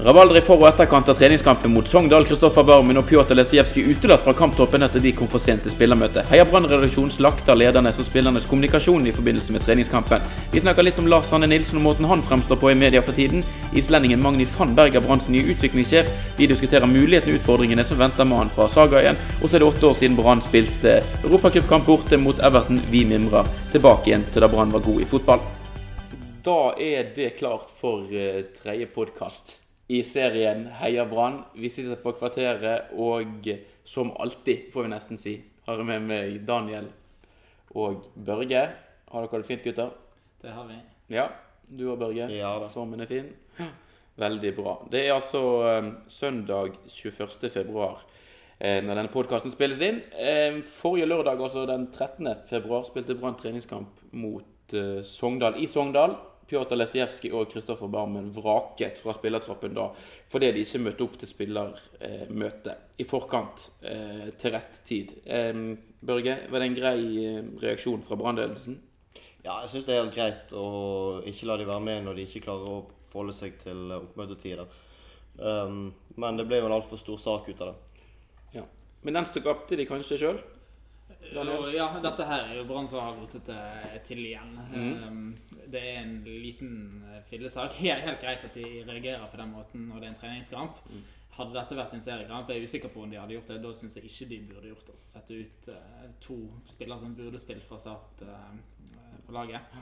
Rabalder i for- og etterkant av treningskampen mot Sogndal. Kristoffer Barmen og Pjotr Lesijevskij utelatt fra kamptoppen etter de kom for sent til spillermøtet. Heia Brann-redaksjonen slakter ledernes og spillernes kommunikasjon i forbindelse med treningskampen. Vi snakker litt om Lars Hanne Nilsen og måten han fremstår på i media for tiden. Islendingen Magni van Berger, Branns nye utviklingssjef. Vi diskuterer mulighetene og utfordringene som venter mannen fra sagaen. Og så er det åtte år siden Brann spilte europacupkamp borte mot Everton. Vi mimrer tilbake igjen til da Brann var god i fotball. Da er det klart for uh, tredje podkast i serien Heia Brann. Vi sitter på Kvarteret, og som alltid, får vi nesten si, har jeg med meg Daniel og Børge. Har dere det fint, gutter? Det har vi. Ja, du og Børge? Ja da. Sommen er fin? Veldig bra. Det er altså um, søndag 21. februar eh, når denne podkasten spilles inn. Eh, forrige lørdag, altså den 13. februar, spilte Brann treningskamp mot Sogndal i Sogndal. Pjotr Lesijevskij og Kristoffer Barmen vraket fra spillertroppen da fordi de ikke møtte opp til spillermøte i forkant eh, til rett tid. Børge, var det en grei eh, reaksjon fra brannledelsen? Ja, jeg syns det er helt greit å ikke la de være med når de ikke klarer å forholde seg til oppmøtetider. Men det ble jo en altfor stor sak ut av det. Ja. Men den skapte de kanskje sjøl? Ja, dette her er jo Brann som har rotet det til igjen. Mm. det er en liten eh, fillesak. Helt, helt greit at de reagerer på den måten når det er en treningskamp. Hadde dette vært en seriekamp, jeg er usikker på om de hadde gjort det. Da syns jeg ikke de burde gjort det. Altså, sette ut uh, to spillere som burde spilt fra start uh, på laget.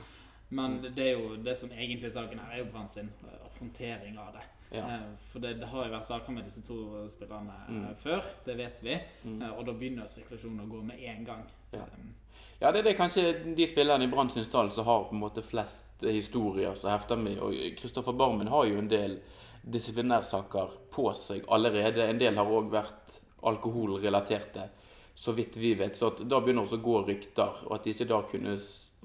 Men det er jo det som egentlig er saken her, er jo Brann sin uh, håndtering av det. Ja. Eh, For det, det har jo vært saker med disse to spillerne mm. før, det vet vi. Mm. Og da begynner spekulasjonen å gå med en gang. Ja. Ja, det er det kanskje de spillerne i Brann sin stall som har på en måte flest historier som hefter med. Og Kristoffer Barmen har jo en del disiplinærsaker på seg allerede. En del har òg vært alkoholrelaterte, så vidt vi vet. Så da begynner også å gå rykter, og at de ikke da kunne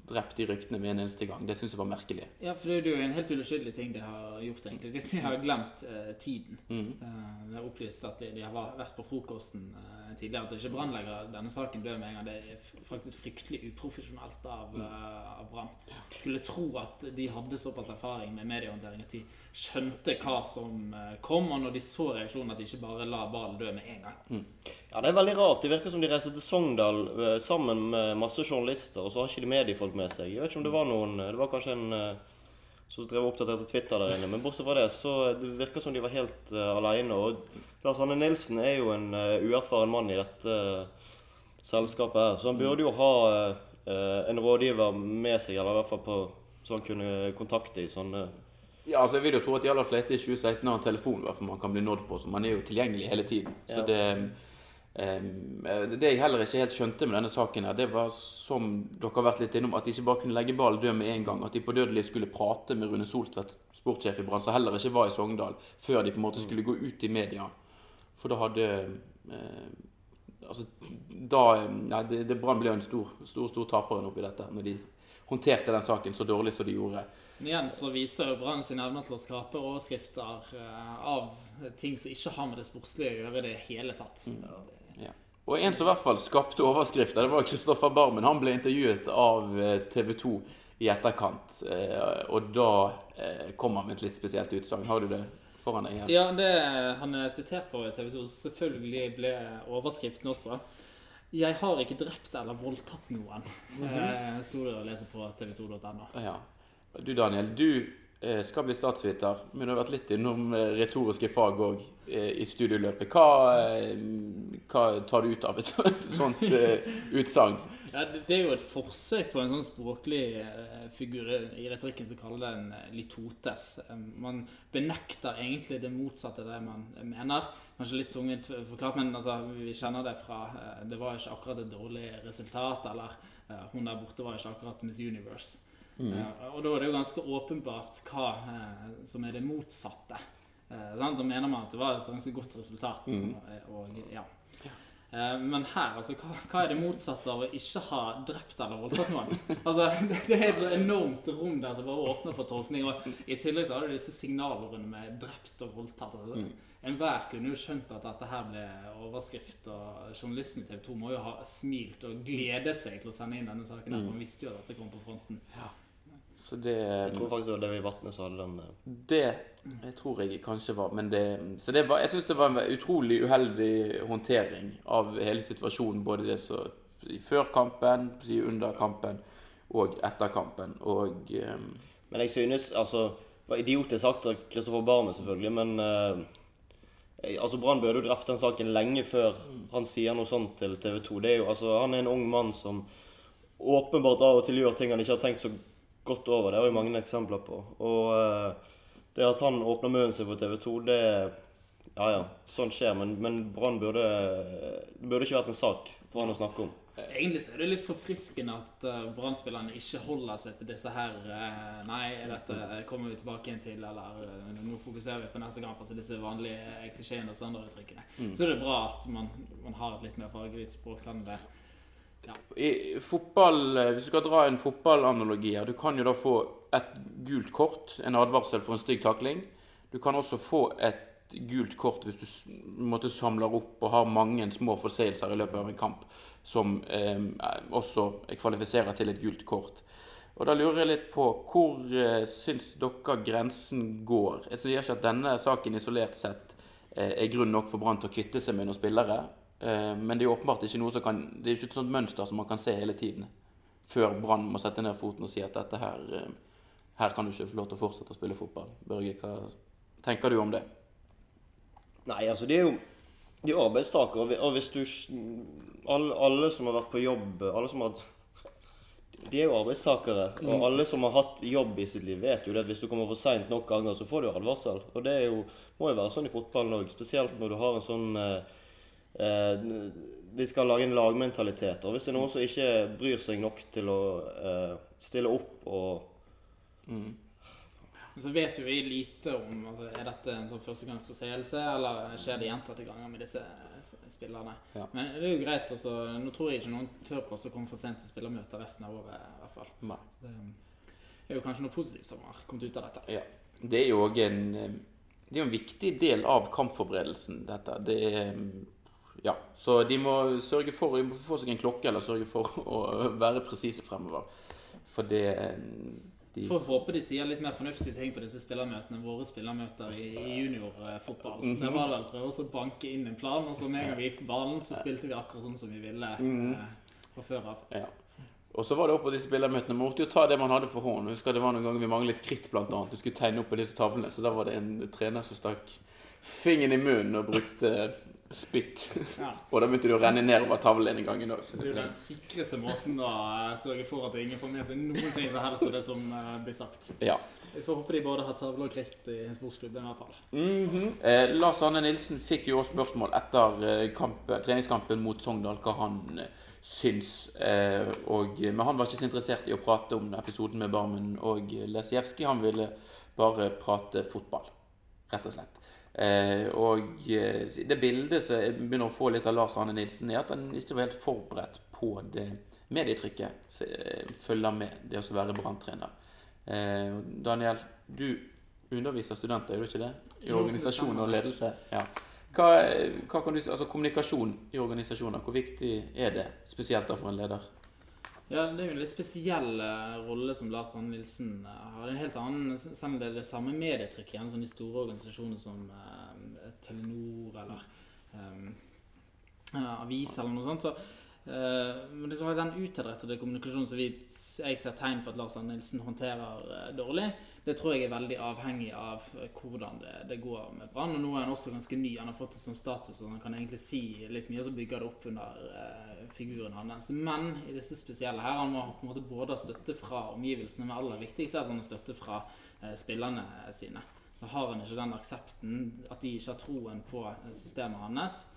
drept de ryktene med en eneste gang, det syns jeg var merkelig. Ja, for det er jo en helt uskyldig ting de har gjort, egentlig. De, de har glemt eh, tiden. Mm. Eh, det er opplyst at de, de har vært på frokosten eh, tidligere. At det ikke brannlegger denne saken død med en gang. Det er faktisk fryktelig uprofesjonelt av, Mm. eh, av Brann. Skulle tro at de hadde såpass erfaring med mediehåndtering at de skjønte hva som eh, kom, og når de så reaksjonen, at de ikke bare la ballen dø med en gang. Ja, Det er veldig rart. Det virker som de reiser til Sogndal eh, sammen med masse journalister, og så har ikke de mediefolk med seg. Jeg vet ikke om det var noen Det var kanskje en eh, som drev og oppdaterte Twitter der inne, men bortsett fra det, så det virker som de var helt uh, aleine. Og Lars Hanne Nilsen er jo en uh, uerfaren mann i dette uh, selskapet her, så han burde jo ha uh, en rådgiver med seg, eller i hvert fall på så han kunne kontakte i sånne Ja, altså Jeg vil jo tro at de aller fleste i 2016 har en telefon hvert man kan bli nådd på, så man er jo tilgjengelig hele tiden. Så Ja. det em, eh, Det jeg heller ikke helt skjønte med denne saken, her, det var som dere har vært litt innom, at de ikke bare kunne legge ballen død med en gang. At de på dødelig skulle prate med Rune Soltvedt, sportssjef i Brann, som heller ikke var i Sogndal, før de på en måte skulle gå ut i media. For da hadde eh, Altså, da ja, det, det Brann ble jo en stor, stor, stor taperen oppi dette, når de håndterte den saken så dårlig som de gjorde. Men igjen så viser jo Brann sin evne til å skape overskrifter eh, av ting som ikke har med det sportslige å gjøre i det hele tatt. Ja. Og en som i hvert fall skapte overskrifter, det var Kristoffer Barmen. Han ble intervjuet av TV 2 i etterkant, eh, og da eh, kom han med et litt spesielt utsagn. Har du det foran deg? her? Ja, det han er sitert på TV 2, selvfølgelig ble overskriften også. Jeg har ikke drept eller voldtatt noen, eh, sto det å lese på tv2.no. Ja. Du Daniel, du eh, skal bli statsviter, men du har vært litt innom eh, retoriske fag òg eh, i studieløpet. Hva, hva tar du ut av et sånt utsagn? Ja, det, er jo et forsøk på en sånn språklig figur i retorikken som kaller det en litotes. Man benekter egentlig det motsatte av det man mener. Kanskje litt tungvint forklart, men altså, vi kjenner det fra Det var ikke akkurat et dårlig resultat, eller hun der borte var ikke akkurat Miss Universe. Eh, og da er det jo ganske åpenbart hva eh, som er det motsatte. Eh, sant? Da mener man at det var et ganske godt resultat. Og, og, ja. Eh, Men her, altså, hva, hva er det motsatte av å ikke ha drept eller voldtatt noen? Altså, det, er et så enormt rom der som bare åpner for tolkning. Og I tillegg så har du disse signalordene med 'drept' og 'voldtatt'. Altså, Enhver kunne jo skjønt at dette her ble overskrift, og journalisten i TV 2 må jo ha smilt og gledet seg til å sende inn denne saken. her, for Han visste jo at dette kom på fronten. Så det Jeg tror faktisk det var Levi Vatne som hadde den. eh. Det jeg tror jeg kanskje var Men det Så det var Jeg syns det var en utrolig uheldig håndtering av hele situasjonen. Både det som før kampen, under kampen og etter kampen. Og um... Men jeg synes altså Det var idiotisk sagt av Kristoffer Barmen, selvfølgelig, men uh, altså Brann burde jo drept den saken lenge før han sier noe sånt til TV 2. Det er jo, altså, han er en ung mann som åpenbart av og til gjør ting han ikke har tenkt så godt over. Det har vi mange eksempler på. Og eh, det at han åpner munnen sin for TV 2, det Ja ja, sånt skjer. Men, men Brann burde Det burde ikke vært en sak for han å snakke om. Egentlig så er det litt forfriskende at uh, Brann-spillerne ikke holder seg til disse her eh, Nei, dette kommer vi tilbake igjen til, eller eh, nå fokuserer vi på neste kamp. Altså disse vanlige klisjeene og standarduttrykkene. Så er det bra at man, man har et litt mer fargevis språk selv om det i fotball eh, Hvis du skal dra en fotballanalogi her Du kan jo da få et gult kort, en advarsel for en stygg takling. Du kan også få et gult kort hvis du måtte samler opp og har mange små forseelser i løpet av en kamp som eh, også kvalifiserer til et gult kort. Og da lurer jeg litt på hvor eh, syns dere grensen går? Jeg sier ikke at denne saken isolert sett eh, er grunn nok for Brann til å kvitte seg med noen spillere. Eh, men det er jo åpenbart ikke noe som kan Det er ikke et sånt mønster som man kan se hele tiden. Før Brann må sette ned foten og si at dette her eh, Her kan du ikke få lov til å fortsette å spille fotball. Børge, hva tenker du om det? Nei, altså det er jo de er arbeidstakere. og hvis du alle, alle som har vært på jobb Alle som har De er jo arbeidstakere. Og alle som har hatt jobb i sitt liv, vet jo det at hvis du kommer for seint nok ganger, så får du advarsel. Og det er jo, må jo være sånn i fotballen òg. Spesielt når du har en sånn eh, De skal lage en lagmentalitet. Og hvis det er noen som ikke bryr seg nok til å eh, stille opp og Men så vet jo vi lite om altså, Er dette en sånn førstegangsforseelse, eller skjer det gjentatte ganger med disse spillerne. Ja. Men det er jo greit også Nå tror jeg ikke noen tør på å komme for sent til spillermøter resten av året. i hvert fall. Nei. Så Det er jo kanskje noe positivt som har kommet ut av dette. Ja. Det er jo òg en eh, Det er en viktig del av kampforberedelsen, dette. Det er Ja. Så de må sørge for De må få seg en klokke, eller sørge for å være presise fremover. For det de, Får håpe de sier litt mer fornuftige ting på disse spillermøtene våre spillermøter i, i juniorfotball. Det var vel prøve å banke inn en plan, og så med en gang vi gikk på banen, så spilte vi akkurat sånn som vi ville eh, fra før av. Ja. Og så var det opp på disse spillermøtene. Man måtte jo ta det man hadde for hånd. Husker det var noen ganger vi manglet kritt, blant annet. Du skulle tegne opp på disse tavlene. Så da var det en trener som stakk fingeren i munnen og brukte spytt. Ja. og da begynte det å renne nedover tavlen en gang i Det er jo den sikreste måten å eh, sørge for at ingen får med seg noen ting som helst av det som eh, blir sagt. ja. Vi får håpe de både har tavle og kritt i sportsklubben i hvert fall. Mhm. eh, Lars Arne Nilsen fikk jo også spørsmål etter eh, kampen, treningskampen mot Sogndal hva han syns. Eh, og, men han var ikke så interessert i å prate om episoden med Barmen og Lesijevskij. Han ville bare prate fotball, rett og slett. Eh, og eh, det bildet som jeg begynner å få litt av Lars Arne Nilsen, er at han ikke var helt forberedt på det medietrykket som eh, følger med det å være branntrener. Eh, Daniel, du underviser studenter, gjør du ikke det? I organisasjon og ledelse. Ja. Hva, hva kan du altså Kommunikasjon i organisasjoner, hvor viktig er det? Spesielt for en leder. Ja, det er jo en litt spesiell eh, rolle som Lars Anne Nilsen eh, har. En helt annen, Selv om det er det samme medietrykket igjen som de store organisasjoner som eh, Telenor eller eh, avis eller noe sånt, så eh, men det var den utadrettede kommunikasjonen som vi, jeg ser tegn på at Lars Arne Nilsen håndterer eh, dårlig. Det tror jeg er veldig avhengig av eh, hvordan det, det går med Brann. Og nå er han også ganske ny. Han har fått det som status, og han kan egentlig si litt mye, og så bygger det opp under eh, figuren hans. Men i disse spesielle her, han må på en måte både ha støtte fra omgivelsene, men aller viktigst er at han har støtte fra eh, spillerne sine. Da har han ikke den aksepten, at de ikke har troen på eh, systemet hans, eh,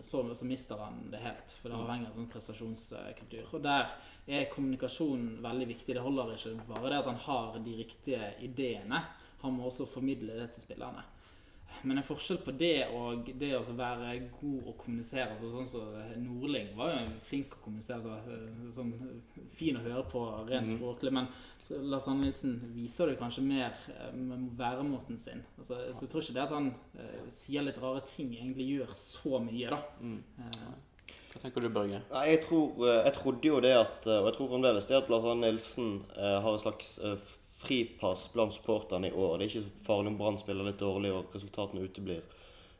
så, så mister han det helt. For det avhenger av sånn prestasjonskultur. Og der er kommunikasjon veldig viktig. Det holder ikke bare det at han har de riktige ideene. Han må også formidle det til spillerne. Men en forskjell på det og det å være god å kommunisere altså Sånn som Nordling var jo flink å kommunisere. Så, sånn, fin å høre på rent språklig. Men Lars Anne Nilsen viser det kanskje mer eh, med væremåten sin. Altså, så jeg tror ikke det at han eh, sier litt rare ting, egentlig gjør så mye, da. Mm. Hva tenker du, Børge? Nei, jeg, tror, eh, jeg trodde jo det at eh, Og jeg tror fremdeles det at Lars Anne Nilsen eh, har en slags eh, fripass blant supporterne i år. Det er ikke farlig om Brann spiller litt dårlig og resultatene uteblir.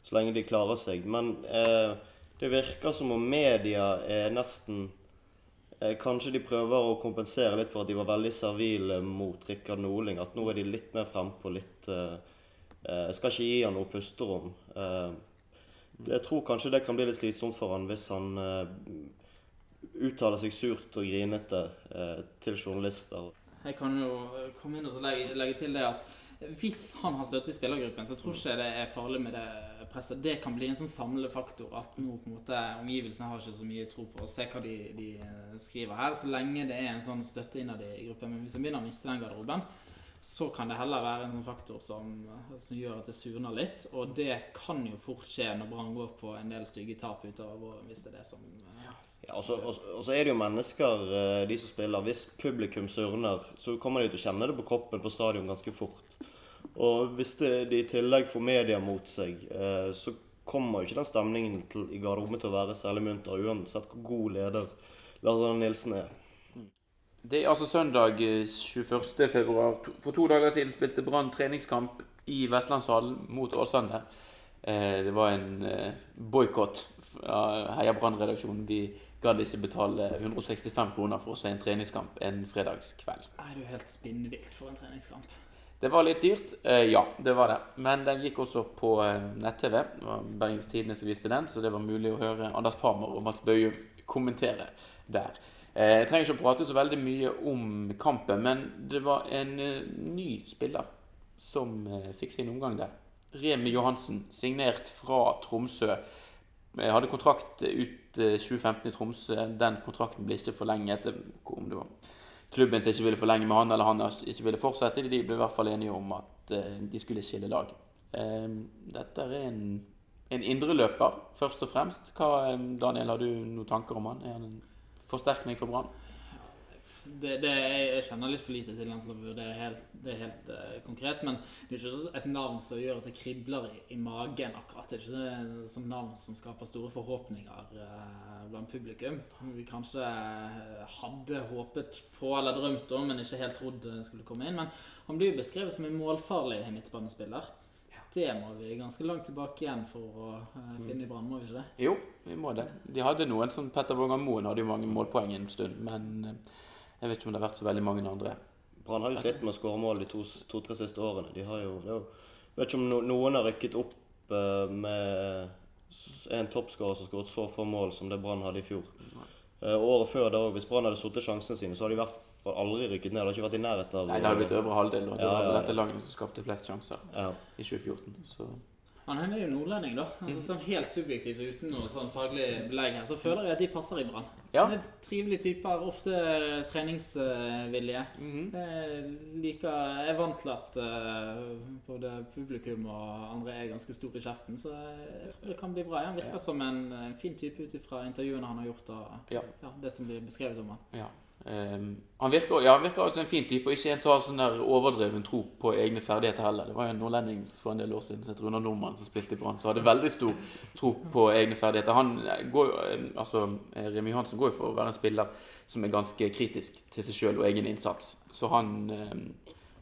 Så lenge de klarer seg. Men eh, det virker som om media er nesten eh, Kanskje de prøver å kompensere litt for at de var veldig servile mot Rikard Norling. At nå er de litt mer frempå, litt eh, eh, Jeg skal ikke gi han noe pusterom. Eh, jeg tror kanskje det kan bli litt slitsomt for han hvis han eh, uttaler seg surt og grinete til journalister. Jeg kan jo komme inn og legge, legge til det at hvis han har støtte i spillergruppen, så tror ikke jeg det er farlig med det presset. Det kan bli en sånn samlefaktor at nå på en måte omgivelsene har ikke så mye tro på å se hva de, de skriver her, så lenge det er en sånn støtte innad i gruppen. Men hvis en begynner å miste den garderoben, så kan det heller være en sånn faktor som, som gjør at det surner litt. Og det kan jo fort skje når Brann går på en del stygge tap utover våren, hvis det er det som ja, og, så, og, og så er det jo mennesker, eh, de som spiller. Hvis publikum surner, så kommer de til å kjenne det på kroppen på stadion ganske fort. Og hvis det, de i tillegg får media mot seg, eh, så kommer jo ikke den stemningen til, i garderoben til å være særlig munter, uansett hvor god leder Lars Arne Nilsen er. Det er altså søndag 21. februar. For to dager siden spilte Brann treningskamp i Vestlandshallen mot Åsane. Det var en boikott fra Heia Brann-redaksjonen. De gadd ikke betale 165 kroner for å se en treningskamp en fredagskveld. Nei, det er jo helt spinnvilt for en treningskamp. Det var litt dyrt. Ja, det var det. Men den gikk også på nett-TV. Det var Bergens Tidende som viste den, så det var mulig å høre Anders Parmer og Mats Bøye kommentere der. Jeg trenger ikke å prate så veldig mye om kampen, men det var en ny spiller som fikk sin omgang der. Remi Johansen, signert fra Tromsø. Jeg hadde kontrakt ut 2015 i Tromsø. Den kontrakten ble ikke forlenget. Om det var klubben som ikke ville forlenge med han, eller han ikke ville fortsette. De ble i hvert fall enige om at de skulle skille lag. Dette er en, en indreløper, først og fremst. Hva, Daniel, har du noen tanker om han? Er han en forsterkning for Brann? Det, det, jeg kjenner litt for lite til den til å vurdere helt, det er helt uh, konkret. Men det er ikke et navn som gjør at det kribler i, i magen. akkurat. Det er ikke et navn som skaper store forhåpninger uh, blant publikum. Som vi kanskje uh, hadde håpet på eller drømt om, men ikke helt trodd skulle komme inn. Men han blir jo beskrevet som en målfarlig midtbanespiller. Det må vi ganske langt tilbake igjen for å uh, finne i Brann, må vi ikke det? Jo, vi må det. De hadde noen som Petter Vågan Moen hadde jo mange målpoeng en stund, men jeg vet ikke om det har vært så veldig mange andre. Brann har jo slitt med å skåre mål de to-tre to, siste årene. De har jo, jo Jeg vet ikke om no, noen har rykket opp uh, med en toppskårer som skåret så få mål som det Brann hadde i fjor. Uh, året før da Hvis Brann hadde sittet sjansene sine, så hadde de i hvert fall aldri rykket ned. Det hadde ikke vært i nærheten av Nei, det hadde blitt øvre halvdel, og det ja, var ja, dette laget som skapte flest sjanser ja. i 2014. Så. Han er jo nordlending, da. Altså, sånn Helt subjektivt uten noe sånn faglig belegg her, så føler jeg at de passer i Brann. Ja. Det er Trivelige typer, ofte treningsvillige. Mm -hmm. Jeg liker Jeg er vant til at uh, både publikum og andre er ganske store i kjeften, så jeg tror det kan bli bra. Han virker ja. som en, en, fin type ut ifra intervjuene han har gjort, og ja. det som blir beskrevet om han. Um, han virker, ja, han virker altså en fin type, og ikke en som har sånn der overdreven tro på egne ferdigheter heller. Det var jo en nordlending for en del år siden som het Runar Nordmann, som spilte i Brann, som hadde veldig stor tro på egne ferdigheter. Han går jo, altså Remi Johansen går jo for å være en spiller som er ganske kritisk til seg sjøl og egen innsats. Så han um,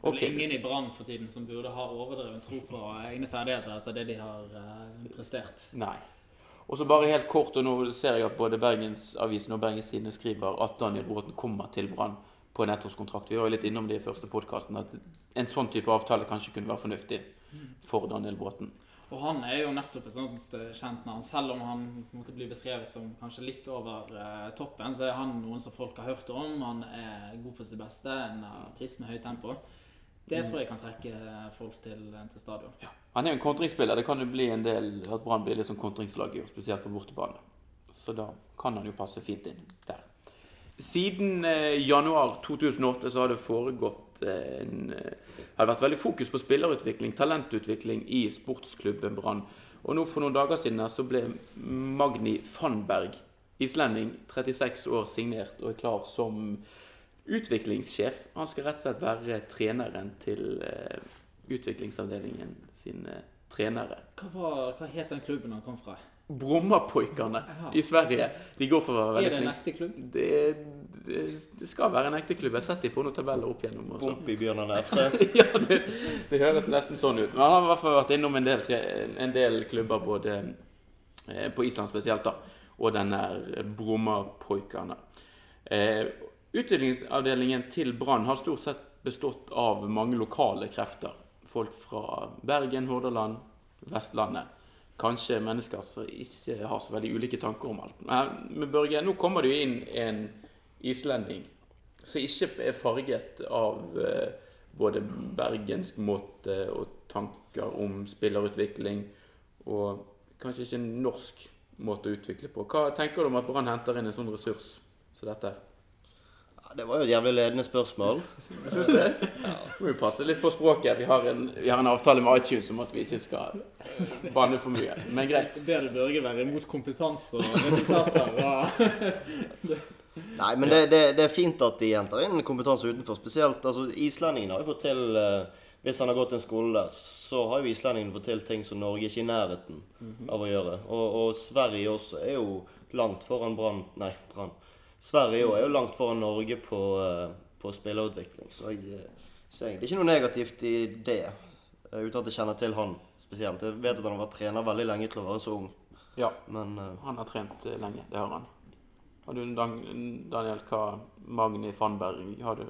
okay. Det er ingen i Brann for tiden som burde ha overdreven tro på egne ferdigheter etter det de har prestert. Nei. Og så bare helt kort, og nå ser jeg at både Bergensavisen og Bergens Tidende skriver at Daniel Bråten kommer til Brann på en ettårskontrakt. Vi var jo litt innom det i første podkasten, at en sånn type avtale kanskje kunne være fornuftig for Daniel Bråten. Og han er jo nettopp et sånt uh, kjent navn. Selv om han måtte bli beskrevet som kanskje litt over eh, toppen, så er han noen som folk har hørt om. Han er god på sitt beste, en artist med høyt tempo. Det tror jeg kan trekke folk til, til stadion. Ja. Han er jo en kontringsspiller. Det kan jo bli en del at Brann blir litt sånn kontringslag i år, spesielt på bortebane. Så da kan han jo passe fint inn der. Siden eh, januar 2008 så har det foregått eh, en eh, har vært veldig fokus på spillerutvikling, talentutvikling i sportsklubben Brann. Og nå For noen dager siden så ble Magni Fannberg, islending, 36 år, signert og er klar som utviklingssjef. Han skal rett og slett være treneren til uh, utviklingsavdelingen sin uh, trenere. Hva, var, hva het den klubben han kom fra? Brommapojkene i Sverige. De går for å være Er det en flinke. ekte klubb? Det, det, det skal være en ekte klubb. Jeg har sett dem på noen tabeller opp gjennom. Også. Bompibjørnene FC. ja, det, det høres nesten sånn ut. Men han har i hvert fall vært innom en del, tre- en del klubber, både eh, på Island spesielt, da, og denne Brommapojkene. Eh, utviklingsavdelingen til Brann har stort sett bestått av mange lokale krefter. Folk fra Bergen, Hordaland, Vestlandet. Kanskje mennesker som ikke har så veldig ulike tanker om alt. Men, Børge, nå kommer det jo inn en islending som ikke er farget av eh, både bergensk måte og tanker om spillerutvikling, og kanskje ikke norsk måte å utvikle på. Hva tenker du om at Brann henter inn en sånn ressurs som dette? Ja, det var jo et jævlig ledende spørsmål. Syns du det? Må jo passe litt på språket. Vi har, en, vi har en avtale med iTunes om at vi ikke skal banne for mye. Men greit. Ber du Børge være imot kompetanse og resultater? Ja. Nei, men det, det, det er fint at de henter inn kompetanse utenfor. Spesielt altså, islendingene har jo fått til eh, Hvis han har gått en skole der, så har jo islendingene fått til ting som Norge ikke er i nærheten av å gjøre. Og, og Sverige også er jo langt foran Brann Nei, Brann. Sverige er jo langt foran Norge på, eh, på spillerutvikling. Så jeg eh, ser egentlig ikke noe negativt i det, eh, uten at jeg kjenner til han spesielt. Jeg vet at han har vært trener veldig lenge til å være så ung, Ja, men han har trent lenge. Det har han. Har du, Daniel, hva Magni Fannberg Har du,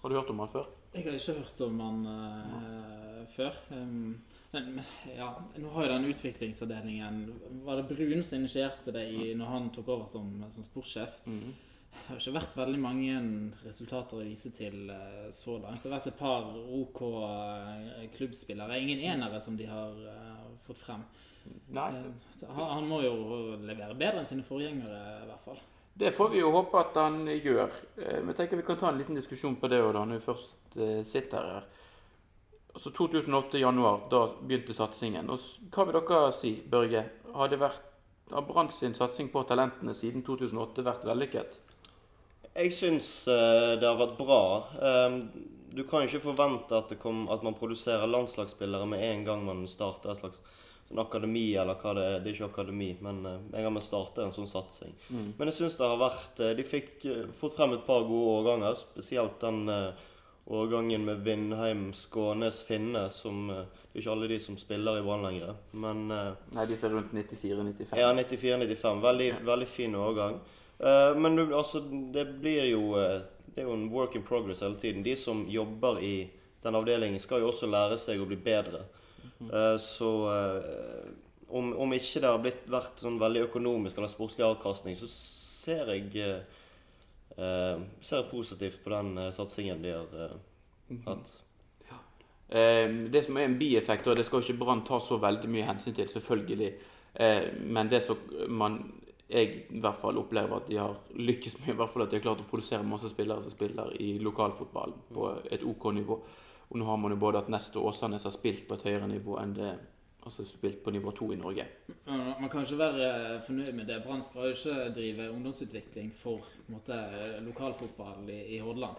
har du hørt om han før? Jeg har ikke hørt om han eh, før. Um, men, ja, nå har jo den utviklingsavdelingen Var det Brun som initierte det i, når han tok over som, som sportssjef? Mm. Det har ikke vært veldig mange resultater å vise til eh, så langt. Det har vært et par OK eh, klubbspillere. Ingen enere som de har eh, fått frem. Nei. Han, han må jo levere bedre enn sine forgjengere, i hvert fall. Det får vi jo håpe at han gjør. Vi Men tenker vi kan ta en liten diskusjon på det òg, når vi først sitter her. Altså 2008 i januar, da begynte satsingen. Og hva vil dere si, Børge? Har vært har Brann sin satsing på talentene siden 2008 vært vellykket? Jeg syns eh, det har vært bra. Eh, du kan jo ikke forvente at, det kom, at man produserer landslagsspillere med en gang man starter et slags en akademi, eller hva det er. Det er ikke akademi, men eh, en gang man starter en sånn satsing. Men jeg syns det har vært eh, De fikk fått frem et par gode årganger, spesielt den årgangen med Vindheim, Skånes, Finne, som eh, Det er ikke alle de som spiller i Brann lenger, men eh, Nei, de ser rundt 94-95. ja, 94-95. Veldig, veldig fin årgang. Eh, men altså, det blir jo Det er jo en work in progress hele tiden. De som jobber i den avdelingen, skal jo også lære seg å bli bedre. Eh, så eh, om, om ikke det har blitt, vært sånn veldig økonomisk eller sportslig avkastning, så ser jeg ser positivt på den eh, satsingen de har eh, hatt. Eh, det som er en bieffekt, og det skal ikke Brann ta så veldig mye hensyn til, selvfølgelig. Eh, men det som man jeg i hvert fall opplever at de har lykkes med, i hvert fall at de har klart å produsere masse spillere som spiller i lokalfotball på et OK nivå. Og nå har man jo både at Nest og Åsane har spilt på et høyere nivå enn det altså spilt på nivå to i Norge. Man kan ikke være fornøyd med det. Brann skal jo ikke drive ungdomsutvikling for måte, lokalfotball i, i Hordaland.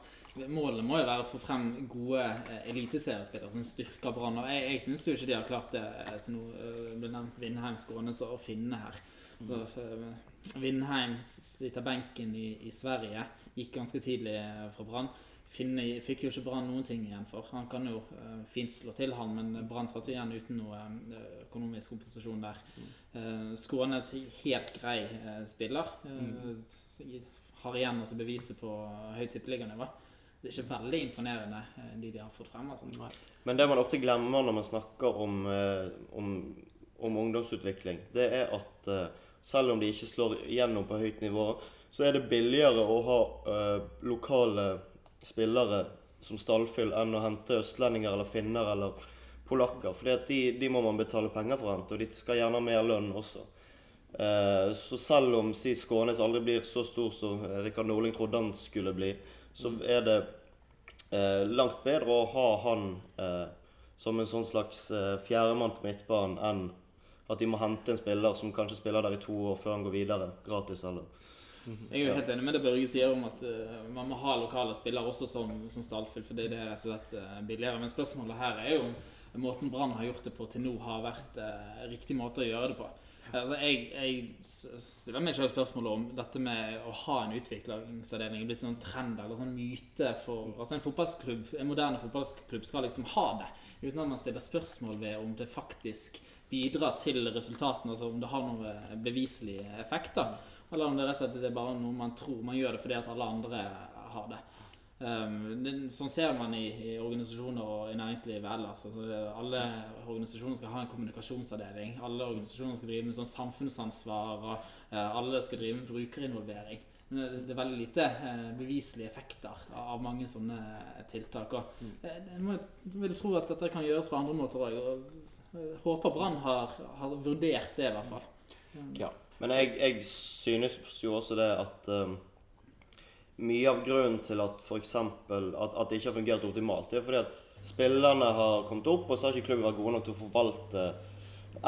Målet må jo være å få frem gode eh, eliteseriespillere som styrker Brann. Og jeg, jeg syns jo ikke de har klart det eh, til noe. eh, Det ble nevnt Vindheim, Skånes og Finne her. Så eh, Vindheim sliter benken i, i Sverige. Gikk ganske tidlig eh, fra Brann. Finne fikk jo ikke Brann noen ting igjen for. Han kan jo uh, fint slå til, han, men Brann satt jo igjen uten noe uh, økonomisk kompensasjon der. Uh, Skånes helt grei uh, spiller. Eh, Har igjen også beviset på høyt tippeliganivå. Det er ikke veldig imponerende, de de har fått frem. altså. Men det man ofte glemmer når man snakker om, om, om ungdomsutvikling, det er at selv om de ikke slår igjennom på høyt nivå, så er det billigere å ha lokale spillere som stallfyll enn å hente østlendinger eller finner eller polakker. For de, de må man betale penger for å hente, og de skal gjerne ha mer lønn også. Eh, så selv om si Skånes aldri blir så stor som Rikard Norling trodde han skulle bli, så er det eh, langt bedre å ha han eh, som en sånn slags eh, fjerdemann på midtbanen enn at de må hente en spiller som kanskje spiller der i to år før han går videre gratis. eller Jeg er jo helt enig med det Børge sier om at uh, man må ha lokale spillere også som, som stallfyll, fordi det er rett og slett uh, billigere. Men spørsmålet her er jo om måten Brann har gjort det på til nå, har vært uh, riktig måte å gjøre det på. Altså, jeg, jeg stiller meg selv spørsmålet om dette med å ha en utviklingsavdeling er blitt sånn trend eller sånn myte for altså En fotballklubb, en moderne fotballklubb skal liksom ha det, uten at man stiller spørsmål ved om det faktisk bidrar til resultatene, altså om det har noen beviselige effekter. Eller om det rett og slett er bare noe man tror man gjør det fordi at alle andre har det. Um, det, sånn ser man i, i organisasjoner og i næringslivet ellers. Altså alle organisasjoner skal ha en kommunikasjonsavdeling. Alle organisasjoner skal drive med sånn samfunnsansvar. Og, eh, alle skal drive med brukerinvolvering. Men det, det er veldig lite eh, beviselige effekter av, av mange sånne tiltak. Og, eh, jeg må, vil tro at dette kan gjøres på andre måter òg. Og håper Brann har, har vurdert det, i hvert fall. Men jeg, jeg synes jo også det at um, mye av grunnen til at eksempel, at, at det ikke har fungert optimalt, det er fordi at spillerne har kommet opp, og så har ikke klubben vært gode nok til å forvalte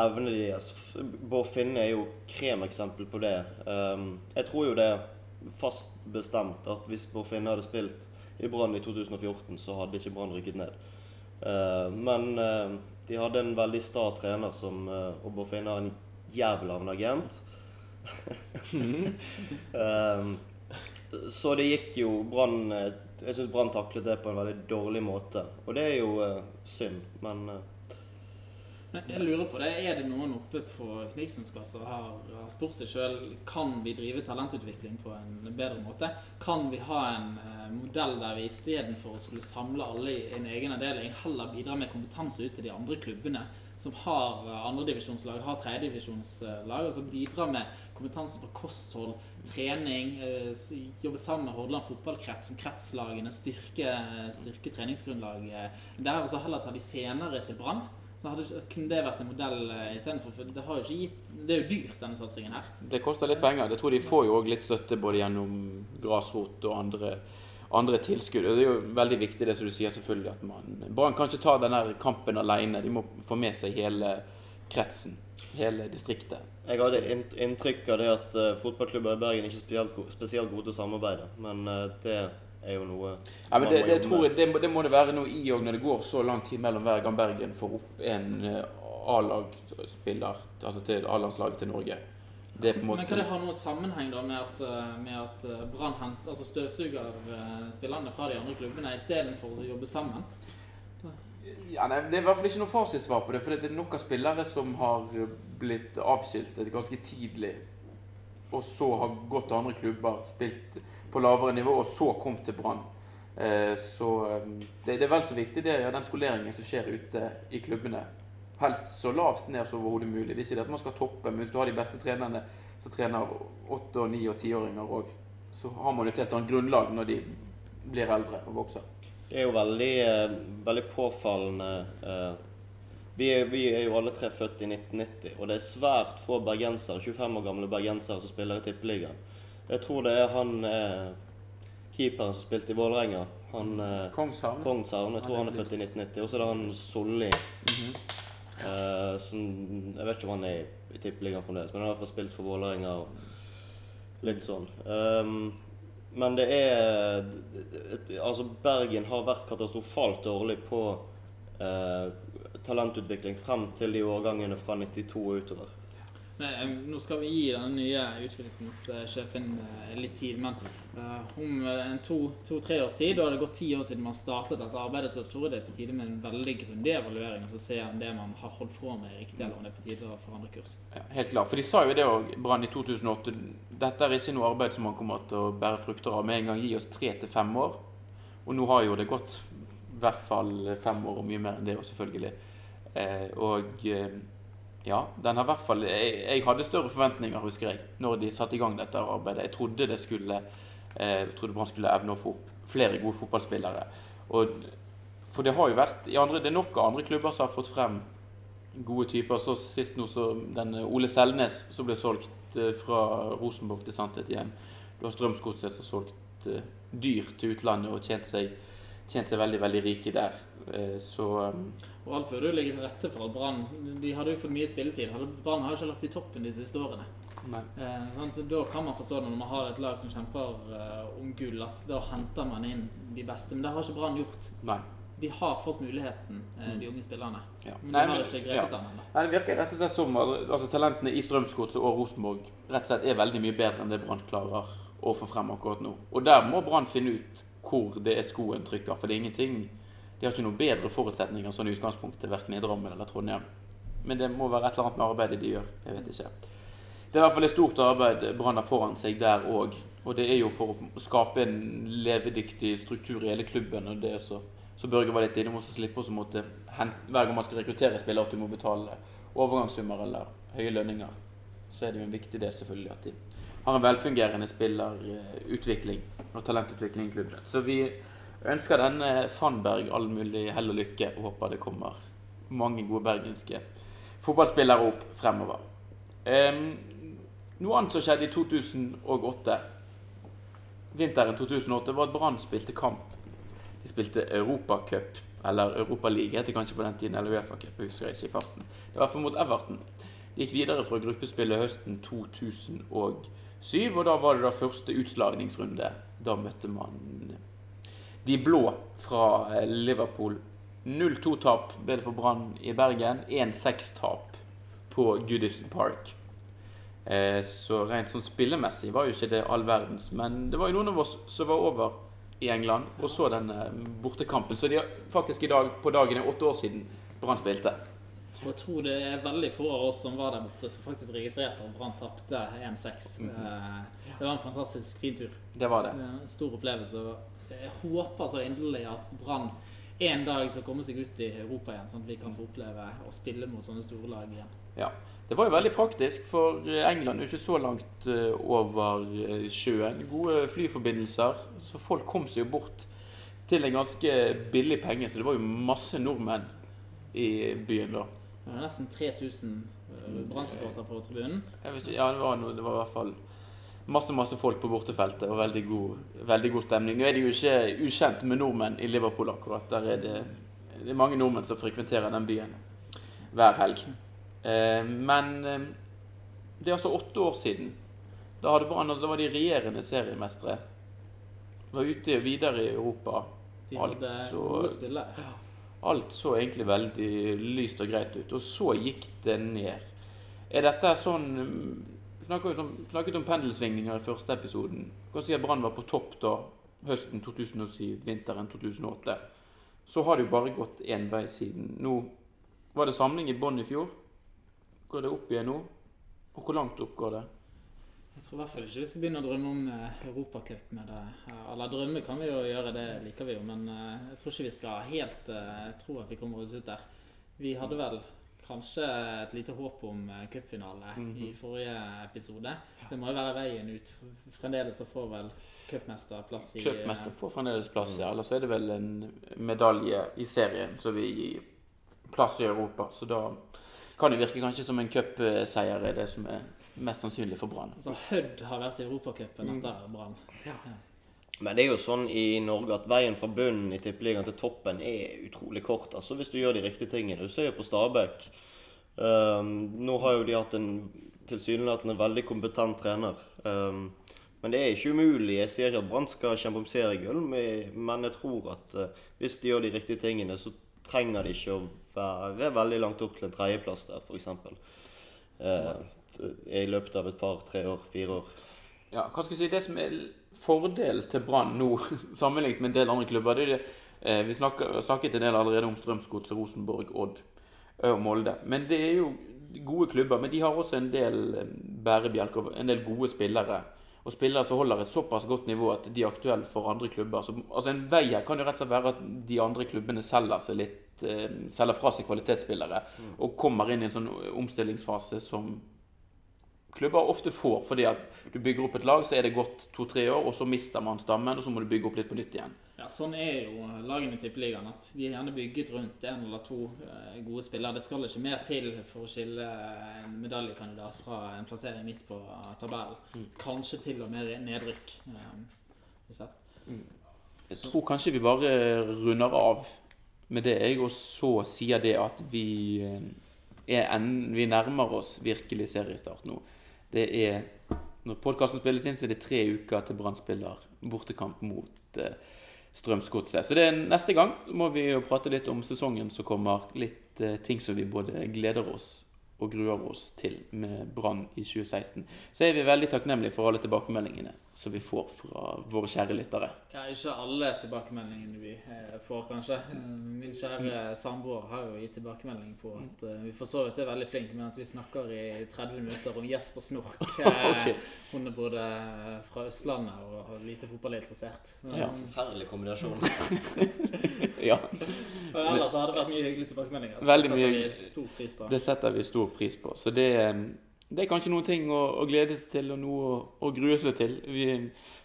evnene deres. Bård Finne er jo kremeksempel på det. Um, jeg tror jo det er fast bestemt at hvis Bård Finne hadde spilt i Brann i 2014, så hadde ikke Brann rykket ned. Uh, men uh, de hadde en veldig sta trener som uh, Og Bård Finne har en jævel av en agent. Um, så det gikk jo Brann Jeg syns Brann taklet det på en veldig dårlig måte. Og det er jo uh, synd, men uh, Jeg lurer på det, Er det noen oppe på Knigsens plass som har, spurt seg sjøl kan vi drive talentutvikling på en bedre måte? Kan vi ha en uh, modell der vi istedenfor å skulle samle alle i en egen avdeling, heller bidra med kompetanse ut til de andre klubbene som har uh, andredivisjonslag, har tredjedivisjonslag, som bidrar med kompetanse på kosthold, trening, jobber jobbe sammen med Hordaland fotballkrets som kretslagene, styrke, styrke treningsgrunnlaget. Der og så heller ta de senere til Brann. Så hadde, kunne det vært en modell eh, istedenfor. For det, har jo ikke gitt, det er jo dyrt, denne satsingen her. Det koster litt penger. Jeg tror de får jo òg litt støtte både gjennom grasrot og andre, andre tilskudd. Og det er jo veldig viktig det som du sier, selvfølgelig, at man Brann kan ikke ta denne kampen alene. De må få med seg hele kretsen. Hele distriktet. jeg hadde inntrykk av det at uh, fotballklubber i Bergen ikke er spesielt, spesielt gode til å samarbeide. Men uh, det er jo noe Ja, men det, det, tror jeg, det, det må det være noe i òg når det går så lang tid mellom hver gang Bergen får opp en uh, A-lagspiller altså til A-landslaget til Norge. Det en Men kan måte det ha noen sammenheng da med at, eh, med at eh, Brann henter altså støvsuger spillerne fra de andre klubbene istedenfor å jobbe sammen? ja, nei, Det er i hvert fall ikke noe fasitsvar på det. For det er nok av spillere som har blitt avskiltet ganske tidlig. Og så har gått til andre klubber, spilt på lavere nivå, og så kom til Brann. Eh, så det, det er vel så viktig det, ja, den skoleringen som skjer ute i klubbene. Helst så lavt ned som overhodet mulig. Det er ikke det at man skal toppe, men hvis du har de beste trenerne som trener åtte-, ni- og tiåringer òg, så har man et helt annet grunnlag når de blir eldre og vokser. Det er jo veldig, eh, veldig påfallende eh, vi, er, vi er jo alle tre født i 1990, og det er svært få bergensere, 25 år gamle bergensere som spiller i Tippeligaen. Jeg tror det er han eh, keeperen som spilte i Vålerenga. Han eh, Kongshavn. Kongshavn. Jeg tror han er født i 1990. Og så er det han Solli. Eh, som Jeg vet ikke om han er i Tippeligaen fremdeles, men han har i hvert fall spilt for Vålerenga. og Litt sånn. Um, men det er Altså, Bergen har vært katastrofalt dårlig på uh, talentutvikling frem til de årgangene fra 92 og utover. Eh, nå skal vi gi den nye utviklingssjefen eh, litt tid, men eh, om to-tre års tid, har det gått ti år siden man startet dette arbeidet, så tror jeg det er på tide med en veldig grundig evaluering, og så se om det man har holdt på med, riktig, eller om det er på tide å forandre kurs. Ja, helt klart. For de sa jo det òg, Brann i 2008. Dette er ikke noe arbeid som man kommer til å bære frukter av med en gang. Gi oss tre til fem år. Og nå har jo det gått i hvert fall fem år, og mye mer enn det òg, selvfølgelig. Og ja, den har hvert fall jeg, jeg hadde større forventninger, husker jeg, når de satte i gang dette arbeidet. Jeg trodde det skulle eh, jeg trodde Brann skulle evne å få opp flere gode fotballspillere. Og, for det har jo vært andre, Det er nok av andre klubber som har fått frem gode typer. Så sist nå så den eh, Ole Selnes som ble solgt eh, fra Rosenborg til Sandtet igjen. Du har Strømsgodset som har solgt dyr til utlandet og tjent seg, tjent seg veldig veldig rike der. Eh, så eh, Og alt burde jo ligge til rette for at Brann De hadde jo fått mye spilletid. Brann har jo ikke lagt i toppen de siste årene. Eh, sant? Da kan man forstå det når man har et lag som kjemper eh, om gull, at da henter man inn de beste. Men det har ikke Brann gjort. nei. vi har fått muligheten, eh, de unge spillerne. Ja. Men Nei, har men- ikke ja. grepet den ennå. Det virker rett og slett som altså talentene i Strømsgodset og Rosenborg rett og slett er veldig mye bedre enn det Brann klarer å få frem akkurat nå. Og der må Brann finne ut hvor det er skoen trykker. For det er ingenting De har ikke noe bedre forutsetninger sånn i utgangspunktet, verken i Drammen eller Trondheim. Men det må være et eller annet med arbeidet de gjør. Jeg vet ikke. Det er i hvert fall et stort arbeid Brann har foran seg der òg. Og det er jo for å skape en levedyktig struktur i hele klubben. Og det er så, så Børge var litt innom, også slippe å måtte hver gang man skal rekruttere spillere, at du må betale overgangssummer eller høye lønninger. Så er det jo en viktig del selvfølgelig at de har en velfungerende spillerutvikling og talentutvikling i klubben. Så vi ønsker denne Fannberg all mulig hell og lykke og håper det kommer mange gode bergenske fotballspillere opp fremover. Um, noe annet som skjedde i 2008, vinteren 2008, var at Brann spilte kamp. De spilte Europacup, eller Europaliga heter det kanskje på den tiden, eller Uefa-cup, jeg husker ikke i farten. Det var for mot Everton. De gikk videre fra gruppespillet høsten 2007, og da var det da første utslagningsrunde. Da møtte man de blå fra eh, Liverpool. 0-2-tap ble det for Brann i Bergen. 1-6-tap på Goodison Park. Eh, Så rent sånn spillemessig var jo ikke det all verdens. Men det var jo noen av oss som var over i England og så denne bortekampen. Så de faktisk i dag på dagen er åtte år siden Brann spilte. Og jeg tror det er veldig få av oss som var der borte, som faktisk registrerte at Brann tapte 1-6. Eh, Det var en fantastisk fin tur. Det var det. En stor opplevelse. Jeg håper så inderlig at Brann en dag skal komme seg ut i Europa igjen, sånn at vi kan få oppleve å spille mot sånne store lag igjen. Ja. Det var jo veldig praktisk, for England er jo ikke så langt eh, over eh, sjøen. Gode flyforbindelser, så folk kom seg jo bort til en ganske billig penge. Så det var jo masse nordmenn i byen da. Det var nesten 3000 eh, Brann-supportere på tribunen. Ikke, ja, det var, noe, det var i hvert fall masse masse folk på bortefeltet og veldig god, veldig god stemning. Nå er det jo ikke ukjent med nordmenn i Liverpool akkurat. Der er det, det er mange nordmenn som frekventerer den byen hver helg. Eh, men eh, det er altså åtte år siden. Da, Brann, da var de regjerende seriemestere. Var ute videre i Europa. De hadde Altså, gode spillere. Alt så egentlig veldig lyst og greit ut, og så gikk det ned. Er dette sånn snakket, om, snakket om pendelsvingninger i første episoden. Du kan si at Brann var på topp da høsten 2007, vinteren 2008. Så har det jo bare gått én vei siden. Nå var det samling i bånn i fjor. Går det opp igjen nå? Og hvor langt opp går det? Jeg tror i hvert fall ikke vi skal begynne å drømme om eh, Europacup med det. Eller drømme kan vi jo gjøre, det liker vi jo, men eh, jeg tror ikke vi skal helt eh, tro at vi kommer oss ut der. Vi hadde vel kanskje et lite håp om cupfinale i forrige episode. Det må jo være veien ut. Fremdeles så får vel cupmesterplass i Cupmester får fremdeles plass, ja. Eller så er det vel en medalje i serien som vil gi plass i Europa. Så da kan det virke kanskje som en cupseier er det som er mest sannsynlig for Brann. Altså Hødd har vært i Europacupen etter Brann. Men det er jo sånn i Norge at veien fra bunnen i tippeligaen til toppen er utrolig kort. altså Hvis du gjør de riktige tingene. Du ser jo på Stabæk. Um, nå har jo de hatt en tilsynelatende veldig kompetent trener. Um, men det er ikke umulig. Jeg sier ikke at Brann skal kjempe om seriegull, men men jeg tror at uh, hvis de gjør de riktige tingene, så trenger de ikke å være veldig langt opp til en tredjeplass der, f.eks. Uh, I løpet av et par-tre år, fire år. Ja, hva skal jeg si, Det som er fordel til Brann nå, sammenlignet med en del andre klubber det er det, eh, Vi snakker, snakket en del allerede om Strømsgodset, Rosenborg, Odd og Molde. Men det er jo gode klubber. Men de har også en del eh, bærebjelker, en del gode spillere. Og spillere som holder et såpass godt nivå at de er aktuelle for andre klubber. Så, altså En vei her kan jo rett og slett være at de andre klubbene selger seg litt eh, selger fra seg kvalitetsspillere og kommer inn i en sånn omstillingsfase som klubber ofte får, fordi at du bygger opp et lag, så er det gått to-tre år, og så mister man stammen, og så må du bygge opp litt på nytt igjen. Ja, Sånn er jo lagene i Tippeligaen. at De er gjerne bygget rundt en eller to eh, gode spillere. Det skal ikke mer til for å skille en medaljekandidat fra en plassering midt på tabellen. Kanskje til og med nedrykk. eh, det- Jeg tror kanskje vi bare runder av med det, jeg, og så sier det at vi, eh, en, vi nærmer oss virkelig seriestart nå. Det er Når podkasten spilles inn, så er det tre uker til Brann spiller bortekamp mot eh, Strømsgodset. Så det er neste gang må vi jo prate litt om sesongen som kommer. Litt eh, ting som vi både gleder oss og gruer oss til med Brann i 2016. Så er vi veldig takknemlige for alle tilbakemeldingene som vi får fra våre kjære lyttere. Ja, ikke alle tilbakemeldingene vi eh, får, kanskje. Eh, Min kjære samboer har jo gitt tilbakemelding på at eh, vi for så vidt er veldig flinke, men at vi snakker i 30 minutter om Jesper Snork. okay. Hun er både fra Østlandet og, lite fotballinteressert. Men, Ja. Forferdelig kombinasjon. Ja, Og ellers har det vært mye hyggelige tilbakemeldinger. Veldig det setter mye- vi stor pris på. det setter vi stor pris på. Så det, eh, det er kanskje noen ting å, å glede seg til og noe å, å grue seg til. Vi,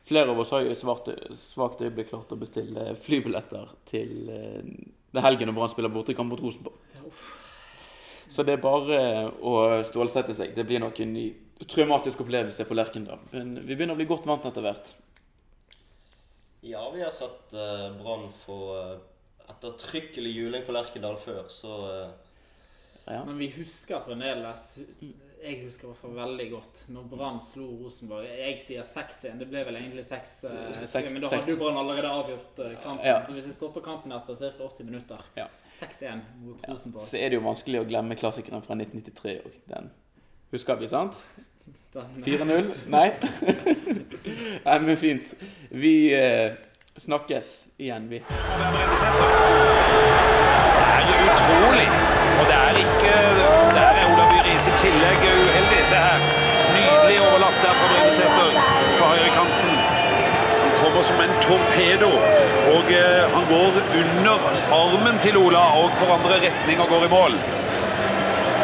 flere av oss har jo i svakt øyeblikk klart å bestille flybilletter til eh, det helgen når Brann spiller bortekamp mot Rosenborg. Så det er bare å stålsette seg. Det blir nok en ny traumatisk opplevelse på Lerkendal. Men vi begynner å bli godt vant etter hvert. Ja, vi har sett uh, Brann få uh, ettertrykkelig juling på Lerkendal før, så eh, Ja. Men vi husker fremdeles Jeg husker i hvert fall veldig godt når Brann slo Rosenborg. Jeg sier 6-1. Det ble vel egentlig 6 6 Men da hadde jo Brann allerede avgjort eh, kampen. Ja. Så hvis vi stopper kampen etter ca. 80 minutter Ja. 6-1 mot Rosenborg. Så er det jo vanskelig å glemme klassikeren fra 1993 òg. Den husker vi, sant? 4-0? Nei? Nei, men fint. Vi eh, snakkes igjen, vi. Det er utrolig. Og det er ikke Der er Ola By Riise i tillegg uheldig. Se her. Nydelig overlapp der fra Bredesæter på høyrekanten. Han kommer som en torpedo. Og eh, han går under armen til Ola og forandrer retning og går i mål.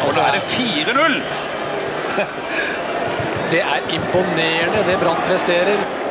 Og da er det 4-0. Det er imponerende det Brann presterer.